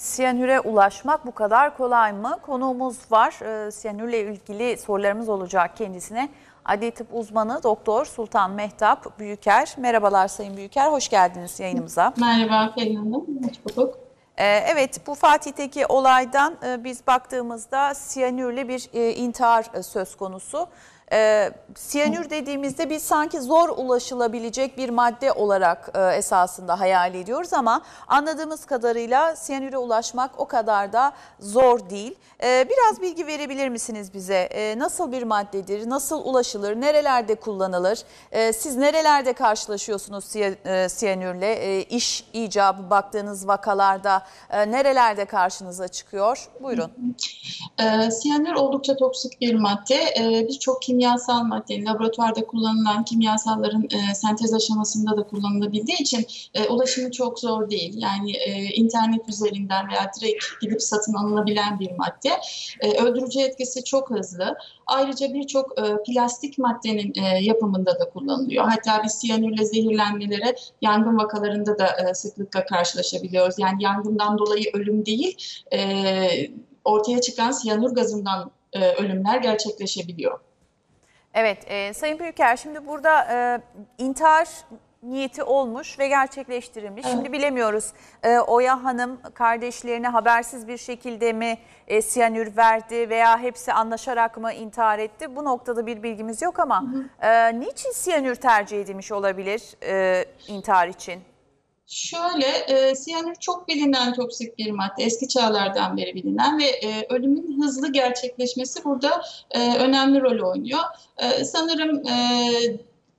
siyanüre ulaşmak bu kadar kolay mı? Konuğumuz var. E, siyanürle ilgili sorularımız olacak kendisine. Adli tıp uzmanı Doktor Sultan Mehtap Büyüker. Merhabalar Sayın Büyüker, hoş geldiniz yayınımıza. Merhaba Pelin Hanım, hoş bulduk. E, evet, bu Fatih'teki olaydan e, biz baktığımızda siyanürle bir e, intihar e, söz konusu. E, siyanür dediğimizde biz sanki zor ulaşılabilecek bir madde olarak e, esasında hayal ediyoruz ama anladığımız kadarıyla siyanüre ulaşmak o kadar da zor değil. E, biraz bilgi verebilir misiniz bize? E, nasıl bir maddedir, nasıl ulaşılır, nerelerde kullanılır? E, siz nerelerde karşılaşıyorsunuz e, siyanürle? E, iş icabı baktığınız vakalarda e, nerelerde karşınıza çıkıyor? Buyurun. E, siyanür oldukça toksik bir madde. E, Birçok kimyasal maddenin laboratuvarda kullanılan kimyasalların e, sentez aşamasında da kullanılabildiği için e, ulaşımı çok zor değil. Yani e, internet üzerinden veya direkt gidip satın alınabilen bir madde. E, öldürücü etkisi çok hızlı. Ayrıca birçok e, plastik maddenin e, yapımında da kullanılıyor. Hatta biz siyanürle zehirlenmelere yangın vakalarında da e, sıklıkla karşılaşabiliyoruz. Yani yangından dolayı ölüm değil, e, ortaya çıkan siyanür gazından e, ölümler gerçekleşebiliyor. Evet, e, Sayın Büyüker şimdi burada e, intihar niyeti olmuş ve gerçekleştirilmiş. Evet. Şimdi bilemiyoruz e, Oya Hanım kardeşlerine habersiz bir şekilde mi e, siyanür verdi veya hepsi anlaşarak mı intihar etti? Bu noktada bir bilgimiz yok ama e, niçin siyanür tercih edilmiş olabilir e, intihar için? Şöyle, e, siyanür çok bilinen toksik bir madde, eski çağlardan beri bilinen ve e, ölümün hızlı gerçekleşmesi burada e, önemli rol oynuyor. E, sanırım e,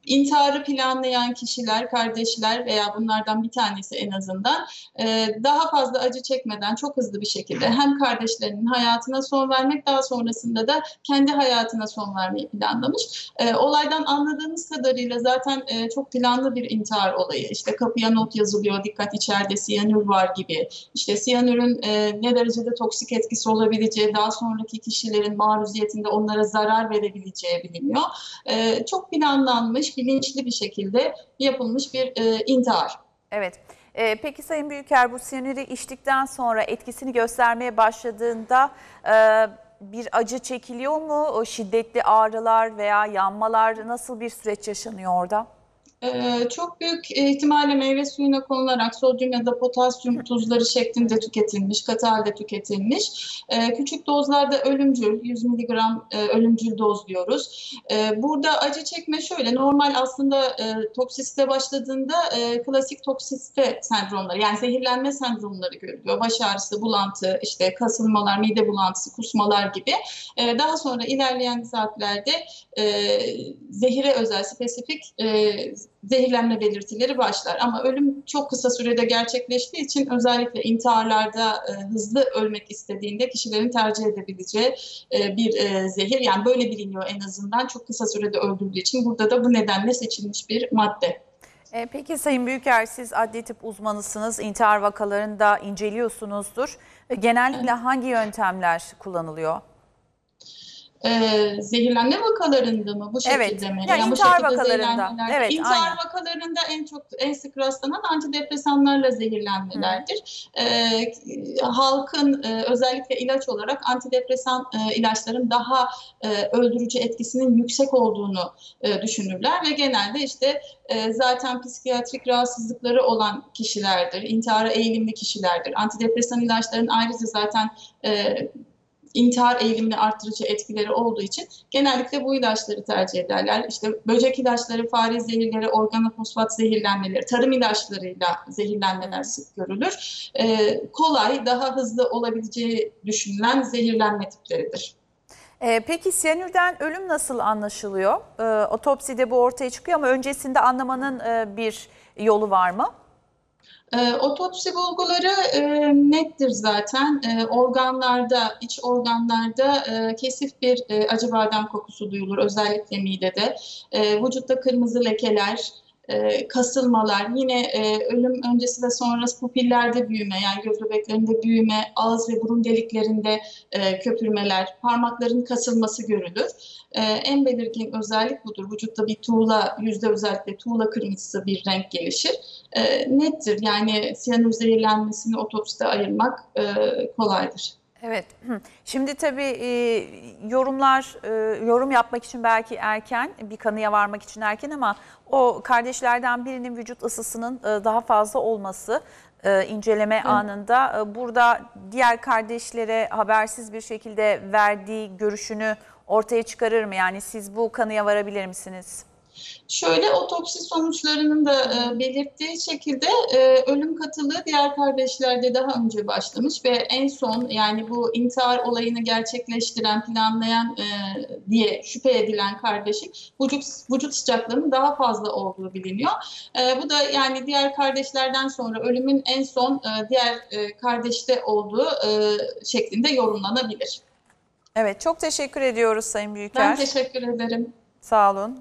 intiharı planlayan kişiler, kardeşler veya bunlardan bir tanesi en azından e, daha fazla acı çekmeden çok hızlı bir şekilde hem kardeşlerinin hayatına son vermek daha sonrasında da kendi hayatına son vermeyi planlamış. E, olaydan anladığımız kadarıyla zaten e, çok planlı bir intihar olayı. İşte kapıya not yazılıyor, dikkat içeride siyanür var gibi. İşte siyanürün e, ne derecede toksik etkisi olabileceği, daha sonraki kişilerin maruziyetinde onlara zarar verebileceği biliniyor. E, çok planlanmış, bilinçli bir şekilde yapılmış bir e, intihar. Evet. E, peki Sayın Büyüker bu siyanürü içtikten sonra etkisini göstermeye başladığında e, bir acı çekiliyor mu? O şiddetli ağrılar veya yanmalar nasıl bir süreç yaşanıyor orada? Ee, çok büyük ihtimalle meyve suyuna konularak sodyum ya da potasyum tuzları şeklinde tüketilmiş, katı halde tüketilmiş. Ee, küçük dozlarda ölümcül, 100 miligram e, ölümcül doz diyoruz. Ee, burada acı çekme şöyle, normal aslında e, toksiste başladığında e, klasik toksiste sendromları, yani zehirlenme sendromları görülüyor. Baş ağrısı, bulantı, işte kasılmalar, mide bulantısı, kusmalar gibi. Ee, daha sonra ilerleyen saatlerde e, zehire özel, spesifik e, zehirlenme belirtileri başlar. Ama ölüm çok kısa sürede gerçekleştiği için özellikle intiharlarda e, hızlı ölmek istediğinde kişilerin tercih edebileceği e, bir e, zehir. Yani böyle biliniyor en azından çok kısa sürede öldürdüğü için. Burada da bu nedenle seçilmiş bir madde. E, Peki Sayın Büyüker siz adli tıp uzmanısınız, intihar vakalarını da inceliyorsunuzdur. E, Genellikle hangi yöntemler kullanılıyor? Ee, zehirlenme vakalarında mı bu şekilde Evet, mi? yani bu intihar vakalarında. Evet, İntihar aynen. vakalarında en çok en sık rastlanan antidepresanlarla zehirlenmelerdir. Ee, halkın e, özellikle ilaç olarak antidepresan e, ilaçların daha e, öldürücü etkisinin yüksek olduğunu e, düşünürler ve genelde işte e, zaten psikiyatrik rahatsızlıkları olan kişilerdir, intihara eğilimli kişilerdir. Antidepresan ilaçların ayrıca zaten e, intihar eğilimini arttırıcı etkileri olduğu için genellikle bu ilaçları tercih ederler. İşte böcek ilaçları, fare zehirleri, organofosfat zehirlenmeleri, tarım ilaçlarıyla zehirlenmeler sık görülür. Ee, kolay, daha hızlı olabileceği düşünülen zehirlenme tipleridir. E, Peki siyanürden ölüm nasıl anlaşılıyor? E, Otopside bu ortaya çıkıyor ama öncesinde anlamanın e, bir yolu var mı? E, otopsi bulguları e, nettir zaten. E, organlarda, iç organlarda e, kesif bir e, acı badem kokusu duyulur, özellikle midede. E, vücutta kırmızı lekeler, e, kasılmalar, yine e, ölüm öncesi ve sonrası pupillerde büyüme, yani göz bebeklerinde büyüme, ağız ve burun deliklerinde e, köpürmeler, parmakların kasılması görülür. E, en belirgin özellik budur. Vücutta bir tuğla, yüzde özellikle tuğla kırmızısı bir renk gelişir. E, nettir. Yani siyanür zehirlenmesini otopside ayırmak e, kolaydır. Evet. Şimdi tabii e, yorumlar, e, yorum yapmak için belki erken, bir kanıya varmak için erken ama o kardeşlerden birinin vücut ısısının e, daha fazla olması e, inceleme anında e, burada diğer kardeşlere habersiz bir şekilde verdiği görüşünü ortaya çıkarır mı? Yani siz bu kanıya varabilir misiniz? Şöyle otopsi sonuçlarının da e, belirttiği şekilde e, ölüm katılığı diğer kardeşlerde daha önce başlamış ve en son yani bu intihar olayını gerçekleştiren, planlayan e, diye şüphe edilen kardeşin vücut, vücut sıcaklığının daha fazla olduğu biliniyor. E, bu da yani diğer kardeşlerden sonra ölümün en son e, diğer e, kardeşte olduğu e, şeklinde yorumlanabilir. Evet, çok teşekkür ediyoruz Sayın Büyüker. Ben teşekkür ederim. Sağ olun.